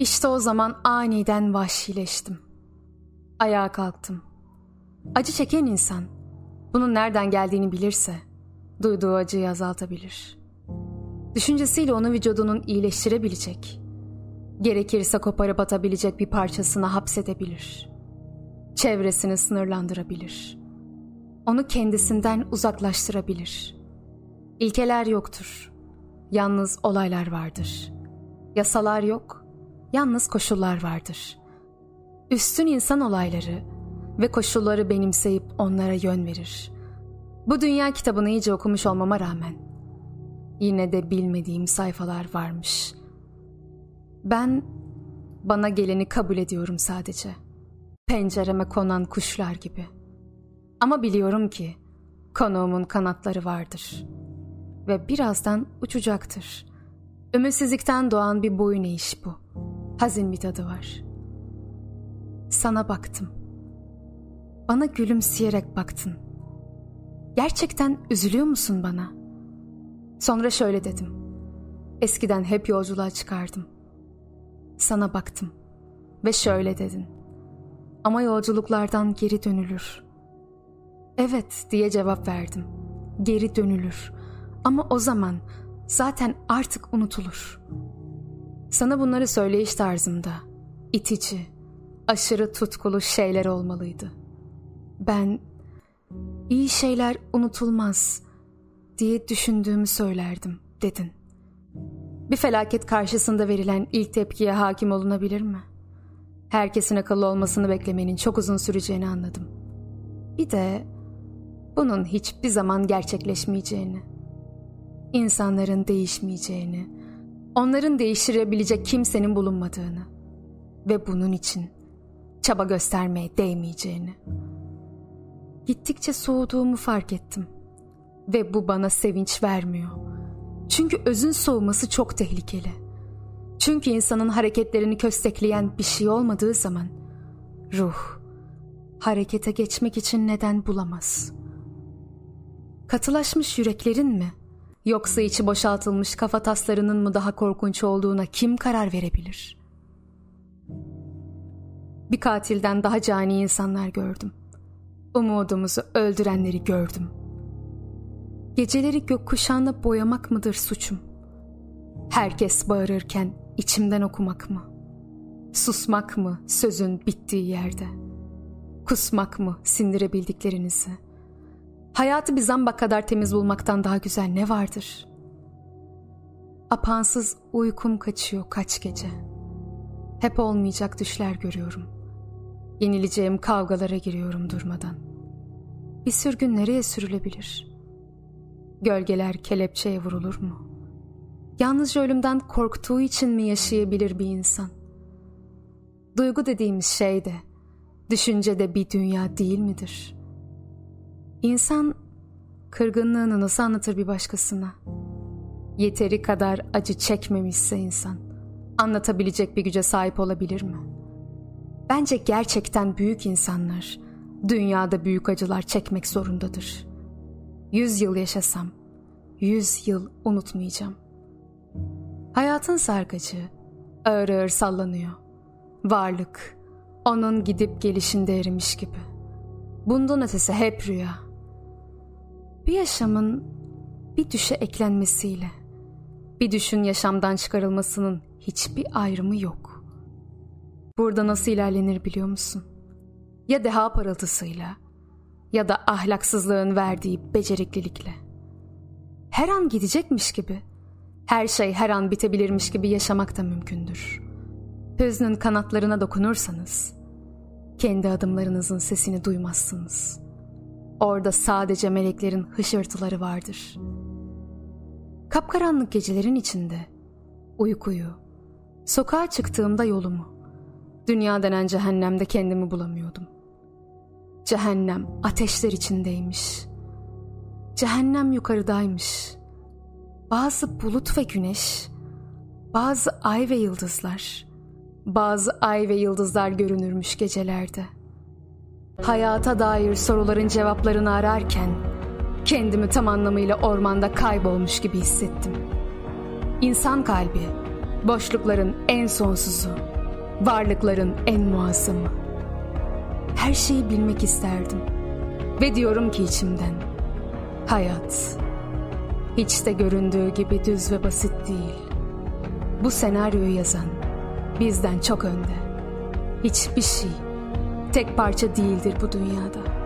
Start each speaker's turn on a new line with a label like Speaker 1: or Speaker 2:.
Speaker 1: İşte o zaman aniden vahşileştim. Ayağa kalktım. Acı çeken insan bunun nereden geldiğini bilirse duyduğu acıyı azaltabilir. Düşüncesiyle onu vücudunun iyileştirebilecek, gerekirse koparıp atabilecek bir parçasına hapsedebilir. Çevresini sınırlandırabilir. Onu kendisinden uzaklaştırabilir. İlkeler yoktur. Yalnız olaylar vardır. Yasalar yok, yalnız koşullar vardır. Üstün insan olayları ve koşulları benimseyip onlara yön verir. Bu dünya kitabını iyice okumuş olmama rağmen yine de bilmediğim sayfalar varmış. Ben bana geleni kabul ediyorum sadece. Pencereme konan kuşlar gibi. Ama biliyorum ki konuğumun kanatları vardır ve birazdan uçacaktır. Ümitsizlikten doğan bir boyun eğiş bu. Hazin bir tadı var. Sana baktım. Bana gülümseyerek baktın. Gerçekten üzülüyor musun bana? Sonra şöyle dedim. Eskiden hep yolculuğa çıkardım. Sana baktım ve şöyle dedin. Ama yolculuklardan geri dönülür. Evet diye cevap verdim. Geri dönülür. Ama o zaman zaten artık unutulur. Sana bunları söyleyiş tarzımda itici, aşırı tutkulu şeyler olmalıydı. Ben iyi şeyler unutulmaz diye düşündüğümü söylerdim dedin. Bir felaket karşısında verilen ilk tepkiye hakim olunabilir mi? Herkesin akıllı olmasını beklemenin çok uzun süreceğini anladım. Bir de bunun hiçbir zaman gerçekleşmeyeceğini, insanların değişmeyeceğini, onların değiştirebilecek kimsenin bulunmadığını ve bunun için çaba göstermeye değmeyeceğini. Gittikçe soğuduğumu fark ettim ve bu bana sevinç vermiyor. Çünkü özün soğuması çok tehlikeli. Çünkü insanın hareketlerini köstekleyen bir şey olmadığı zaman ruh harekete geçmek için neden bulamaz. Katılaşmış yüreklerin mi yoksa içi boşaltılmış kafa taslarının mı daha korkunç olduğuna kim karar verebilir? Bir katilden daha cani insanlar gördüm. Umudumuzu öldürenleri gördüm. Geceleri gökkuşağına boyamak mıdır suçum? Herkes bağırırken içimden okumak mı? Susmak mı sözün bittiği yerde? Kusmak mı sindirebildiklerinizi? Hayatı bir zamba kadar temiz bulmaktan daha güzel ne vardır? Apansız uykum kaçıyor kaç gece. Hep olmayacak düşler görüyorum. Yenileceğim kavgalara giriyorum durmadan. Bir sürgün nereye sürülebilir? Gölgeler kelepçeye vurulur mu?'' Yalnızca ölümden korktuğu için mi yaşayabilir bir insan? Duygu dediğimiz şey de, düşünce de bir dünya değil midir? İnsan kırgınlığını nasıl anlatır bir başkasına? Yeteri kadar acı çekmemişse insan, anlatabilecek bir güce sahip olabilir mi? Bence gerçekten büyük insanlar, dünyada büyük acılar çekmek zorundadır. Yüz yıl yaşasam, yüz yıl unutmayacağım.'' Hayatın sarkacı ağır ağır sallanıyor. Varlık onun gidip gelişinde erimiş gibi. Bundan ötesi hep rüya. Bir yaşamın bir düşe eklenmesiyle bir düşün yaşamdan çıkarılmasının hiçbir ayrımı yok. Burada nasıl ilerlenir biliyor musun? Ya deha parıltısıyla ya da ahlaksızlığın verdiği beceriklilikle. Her an gidecekmiş gibi her şey her an bitebilirmiş gibi yaşamak da mümkündür. Hüznün kanatlarına dokunursanız, kendi adımlarınızın sesini duymazsınız. Orada sadece meleklerin hışırtıları vardır. Kapkaranlık gecelerin içinde, uykuyu, sokağa çıktığımda yolumu, dünya denen cehennemde kendimi bulamıyordum. Cehennem ateşler içindeymiş. Cehennem yukarıdaymış.'' bazı bulut ve güneş, bazı ay ve yıldızlar, bazı ay ve yıldızlar görünürmüş gecelerde. Hayata dair soruların cevaplarını ararken kendimi tam anlamıyla ormanda kaybolmuş gibi hissettim. İnsan kalbi, boşlukların en sonsuzu, Varlıkların en muazzamı. Her şeyi bilmek isterdim. Ve diyorum ki içimden. Hayat. Hiç de göründüğü gibi düz ve basit değil. Bu senaryoyu yazan bizden çok önde. Hiçbir şey tek parça değildir bu dünyada.